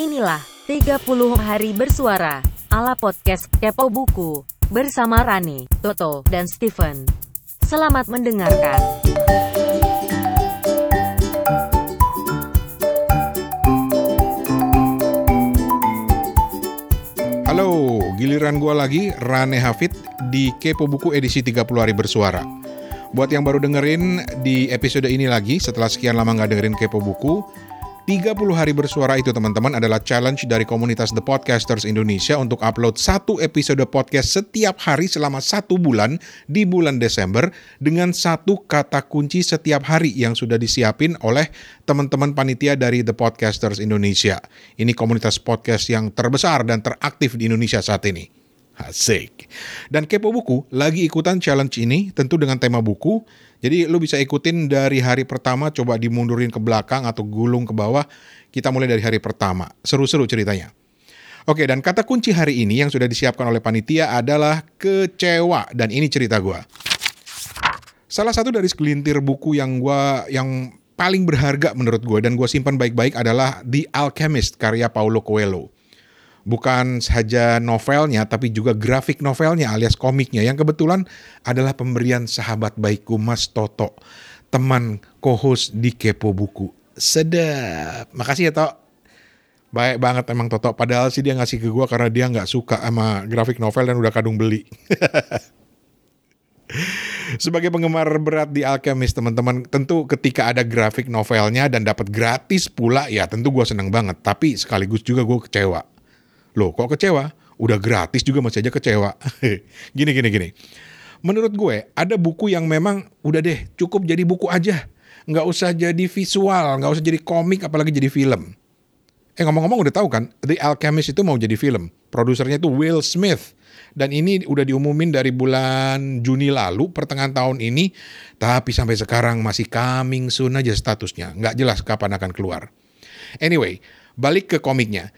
Inilah 30 hari bersuara ala podcast Kepo Buku bersama Rani, Toto, dan Steven. Selamat mendengarkan. Halo, giliran gua lagi Rane Hafid di Kepo Buku edisi 30 hari bersuara. Buat yang baru dengerin di episode ini lagi setelah sekian lama nggak dengerin Kepo Buku, 30 hari bersuara itu teman-teman adalah challenge dari komunitas The Podcasters Indonesia untuk upload satu episode podcast setiap hari selama satu bulan di bulan Desember dengan satu kata kunci setiap hari yang sudah disiapin oleh teman-teman panitia dari The Podcasters Indonesia. Ini komunitas podcast yang terbesar dan teraktif di Indonesia saat ini. Asik. Dan Kepo Buku lagi ikutan challenge ini tentu dengan tema buku. Jadi lu bisa ikutin dari hari pertama coba dimundurin ke belakang atau gulung ke bawah. Kita mulai dari hari pertama. Seru-seru ceritanya. Oke, dan kata kunci hari ini yang sudah disiapkan oleh panitia adalah kecewa dan ini cerita gua. Salah satu dari segelintir buku yang gua yang paling berharga menurut gue dan gue simpan baik-baik adalah The Alchemist karya Paulo Coelho bukan saja novelnya tapi juga grafik novelnya alias komiknya yang kebetulan adalah pemberian sahabat baikku Mas Toto, teman co-host di Kepo Buku. Sedap. Makasih ya Tok. Baik banget emang Toto. Padahal sih dia ngasih ke gue karena dia nggak suka sama grafik novel dan udah kadung beli. Sebagai penggemar berat di Alchemist teman-teman, tentu ketika ada grafik novelnya dan dapat gratis pula ya tentu gue seneng banget. Tapi sekaligus juga gue kecewa Loh kok kecewa? Udah gratis juga masih aja kecewa. gini gini gini. Menurut gue ada buku yang memang udah deh cukup jadi buku aja. Nggak usah jadi visual, nggak usah jadi komik apalagi jadi film. Eh ngomong-ngomong udah tahu kan, The Alchemist itu mau jadi film. Produsernya itu Will Smith. Dan ini udah diumumin dari bulan Juni lalu, pertengahan tahun ini. Tapi sampai sekarang masih coming soon aja statusnya. Nggak jelas kapan akan keluar. Anyway, balik ke komiknya.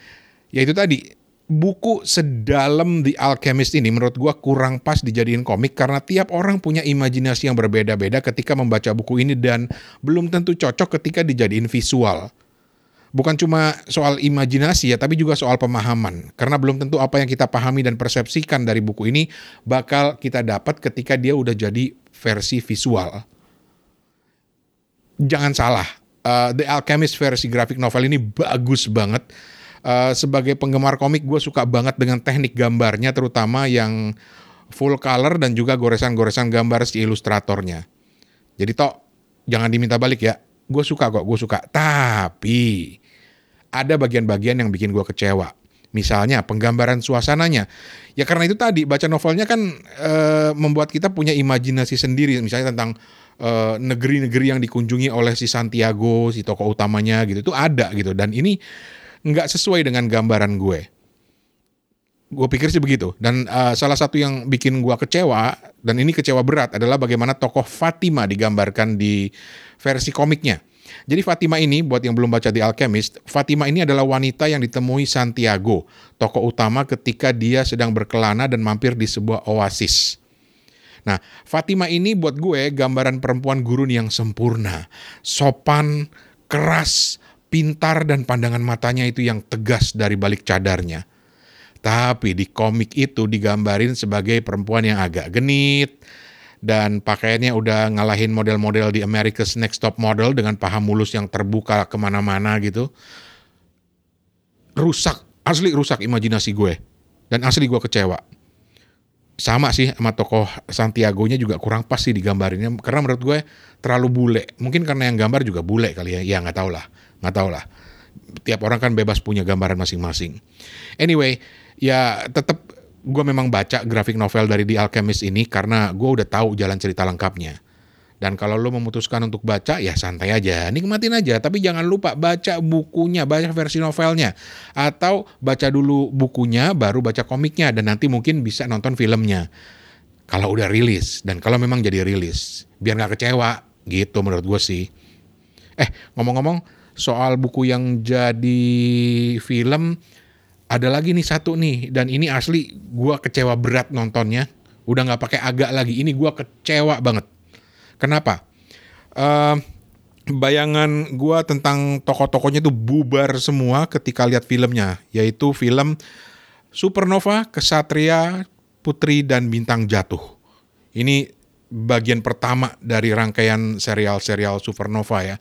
Yaitu tadi, buku sedalam The Alchemist ini menurut gua kurang pas dijadiin komik karena tiap orang punya imajinasi yang berbeda-beda ketika membaca buku ini dan belum tentu cocok ketika dijadiin visual. Bukan cuma soal imajinasi ya, tapi juga soal pemahaman. Karena belum tentu apa yang kita pahami dan persepsikan dari buku ini bakal kita dapat ketika dia udah jadi versi visual. Jangan salah, uh, The Alchemist versi grafik novel ini bagus banget uh, sebagai penggemar komik gue suka banget dengan teknik gambarnya terutama yang full color dan juga goresan-goresan gambar si ilustratornya. Jadi tok jangan diminta balik ya. Gue suka kok, gue suka. Tapi ada bagian-bagian yang bikin gue kecewa. Misalnya penggambaran suasananya. Ya karena itu tadi baca novelnya kan e, membuat kita punya imajinasi sendiri. Misalnya tentang negeri negeri-negeri yang dikunjungi oleh si Santiago, si tokoh utamanya gitu. Itu ada gitu. Dan ini nggak sesuai dengan gambaran gue. Gue pikir sih begitu. Dan uh, salah satu yang bikin gue kecewa, dan ini kecewa berat, adalah bagaimana tokoh Fatima digambarkan di versi komiknya. Jadi Fatima ini, buat yang belum baca The Alchemist, Fatima ini adalah wanita yang ditemui Santiago, tokoh utama ketika dia sedang berkelana dan mampir di sebuah oasis. Nah, Fatima ini buat gue gambaran perempuan gurun yang sempurna, sopan, keras, pintar dan pandangan matanya itu yang tegas dari balik cadarnya. Tapi di komik itu digambarin sebagai perempuan yang agak genit, dan pakaiannya udah ngalahin model-model di America's Next Top Model dengan paha mulus yang terbuka ke mana-mana gitu. Rusak, asli rusak imajinasi gue. Dan asli gue kecewa. Sama sih sama tokoh Santiago-nya juga kurang pas sih digambarinnya. Karena menurut gue terlalu bule. Mungkin karena yang gambar juga bule kali ya. Ya nggak tau lah nggak tahu lah tiap orang kan bebas punya gambaran masing-masing anyway ya tetap gue memang baca grafik novel dari The Alchemist ini karena gue udah tahu jalan cerita lengkapnya dan kalau lo memutuskan untuk baca ya santai aja, nikmatin aja. Tapi jangan lupa baca bukunya, baca versi novelnya. Atau baca dulu bukunya baru baca komiknya dan nanti mungkin bisa nonton filmnya. Kalau udah rilis dan kalau memang jadi rilis. Biar gak kecewa gitu menurut gue sih. Eh ngomong-ngomong soal buku yang jadi film ada lagi nih satu nih. Dan ini asli gue kecewa berat nontonnya. Udah nggak pakai agak lagi. Ini gue kecewa banget. Kenapa? Uh, bayangan gua tentang tokoh-tokohnya itu bubar semua ketika lihat filmnya, yaitu film Supernova, Kesatria, Putri dan Bintang Jatuh. Ini bagian pertama dari rangkaian serial-serial Supernova ya.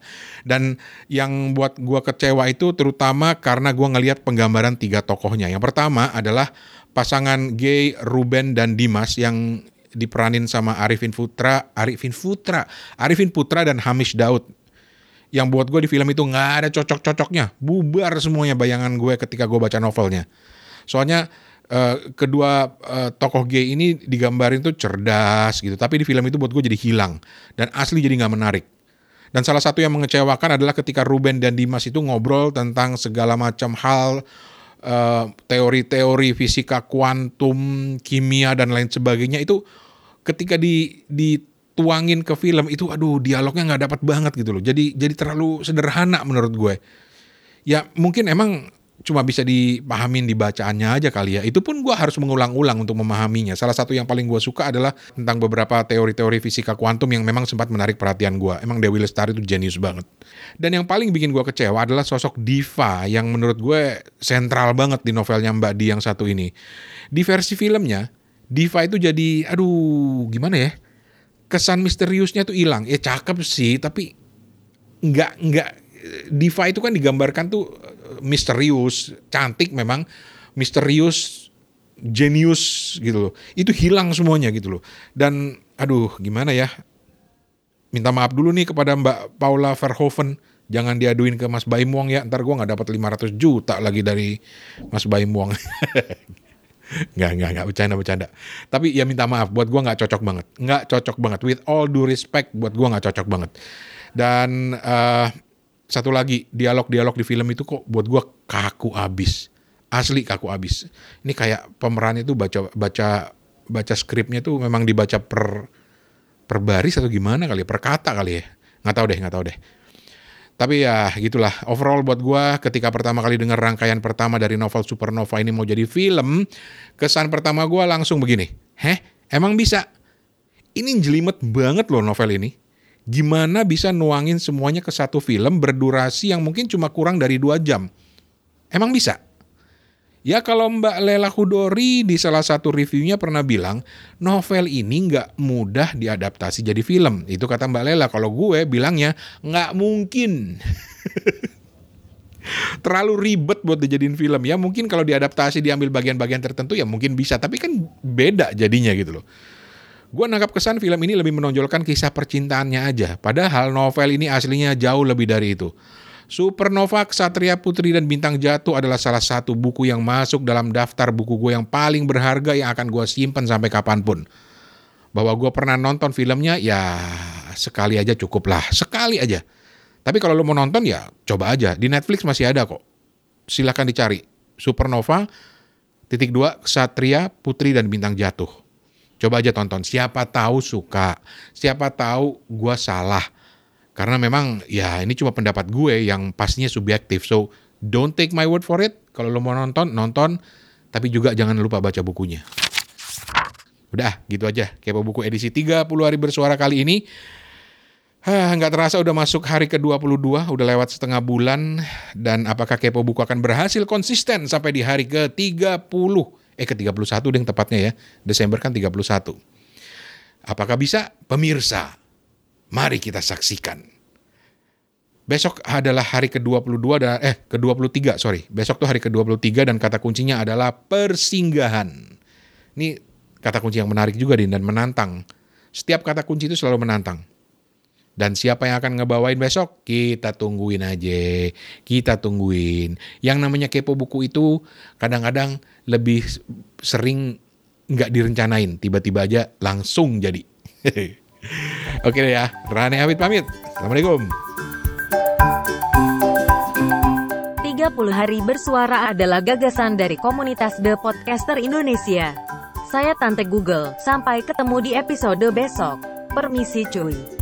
Dan yang buat gua kecewa itu terutama karena gua ngelihat penggambaran tiga tokohnya. Yang pertama adalah pasangan gay Ruben dan Dimas yang diperanin sama Arifin Putra, Arifin Putra, Arifin Putra dan Hamish Daud. Yang buat gue di film itu nggak ada cocok-cocoknya, bubar semuanya bayangan gue ketika gue baca novelnya. Soalnya uh, kedua uh, tokoh gay ini digambarin tuh cerdas gitu, tapi di film itu buat gue jadi hilang dan asli jadi nggak menarik. Dan salah satu yang mengecewakan adalah ketika Ruben dan Dimas itu ngobrol tentang segala macam hal teori teori-teori fisika kuantum, kimia dan lain sebagainya itu ketika di dituangin ke film itu aduh dialognya nggak dapat banget gitu loh. Jadi jadi terlalu sederhana menurut gue. Ya mungkin emang cuma bisa dipahamin di bacaannya aja kali ya. Itu pun gue harus mengulang-ulang untuk memahaminya. Salah satu yang paling gue suka adalah tentang beberapa teori-teori fisika kuantum yang memang sempat menarik perhatian gue. Emang Dewi Lestari itu jenius banget. Dan yang paling bikin gue kecewa adalah sosok Diva yang menurut gue sentral banget di novelnya Mbak Di yang satu ini. Di versi filmnya, Diva itu jadi aduh gimana ya kesan misteriusnya tuh hilang ya cakep sih tapi nggak nggak Diva itu kan digambarkan tuh misterius cantik memang misterius jenius gitu loh. Itu hilang semuanya gitu loh. Dan aduh gimana ya? Minta maaf dulu nih kepada Mbak Paula Verhoeven. Jangan diaduin ke Mas Baim Wong ya ntar gue nggak dapat 500 juta lagi dari Mas Baim Wong nggak nggak nggak bercanda bercanda. Tapi ya minta maaf buat gue nggak cocok banget. Nggak cocok banget with all due respect buat gue nggak cocok banget. Dan uh, satu lagi dialog-dialog di film itu kok buat gue kaku abis. Asli kaku abis. Ini kayak pemeran itu baca baca baca skripnya tuh memang dibaca per per baris atau gimana kali ya? Per kata kali ya? Nggak tahu deh nggak tahu deh. Tapi ya gitulah, overall buat gue ketika pertama kali denger rangkaian pertama dari novel Supernova ini mau jadi film, kesan pertama gue langsung begini, heh emang bisa? Ini jelimet banget loh novel ini. Gimana bisa nuangin semuanya ke satu film berdurasi yang mungkin cuma kurang dari dua jam? Emang bisa? Ya kalau Mbak Lela Hudori di salah satu reviewnya pernah bilang novel ini nggak mudah diadaptasi jadi film. Itu kata Mbak Lela. Kalau gue bilangnya nggak mungkin. Terlalu ribet buat dijadiin film. Ya mungkin kalau diadaptasi diambil bagian-bagian tertentu ya mungkin bisa. Tapi kan beda jadinya gitu loh. Gue nangkap kesan film ini lebih menonjolkan kisah percintaannya aja. Padahal novel ini aslinya jauh lebih dari itu. Supernova, Ksatria Putri, dan Bintang Jatuh adalah salah satu buku yang masuk dalam daftar buku gue yang paling berharga yang akan gue simpan sampai kapan pun. Bahwa gue pernah nonton filmnya, ya sekali aja cukup lah. Sekali aja. Tapi kalau lo mau nonton ya coba aja. Di Netflix masih ada kok. Silahkan dicari. Supernova, titik dua, Ksatria, Putri, dan Bintang Jatuh. Coba aja tonton. Siapa tahu suka. Siapa tahu gue salah karena memang ya ini cuma pendapat gue yang pastinya subjektif. So don't take my word for it. Kalau lo mau nonton, nonton. Tapi juga jangan lupa baca bukunya. Udah gitu aja. Kepo buku edisi 30 hari bersuara kali ini. Hah, nggak terasa udah masuk hari ke-22, udah lewat setengah bulan. Dan apakah Kepo Buku akan berhasil konsisten sampai di hari ke-30? Eh ke-31 deh tepatnya ya. Desember kan 31. Apakah bisa? Pemirsa, Mari kita saksikan. Besok adalah hari ke-22 dan eh ke-23, sorry. Besok tuh hari ke-23 dan kata kuncinya adalah persinggahan. Ini kata kunci yang menarik juga Din dan menantang. Setiap kata kunci itu selalu menantang. Dan siapa yang akan ngebawain besok? Kita tungguin aja. Kita tungguin. Yang namanya kepo buku itu kadang-kadang lebih sering nggak direncanain. Tiba-tiba aja langsung jadi. Oke deh ya, Rane Hamid pamit. Assalamualaikum. 30 hari bersuara adalah gagasan dari komunitas The Podcaster Indonesia. Saya Tante Google, sampai ketemu di episode besok. Permisi cuy.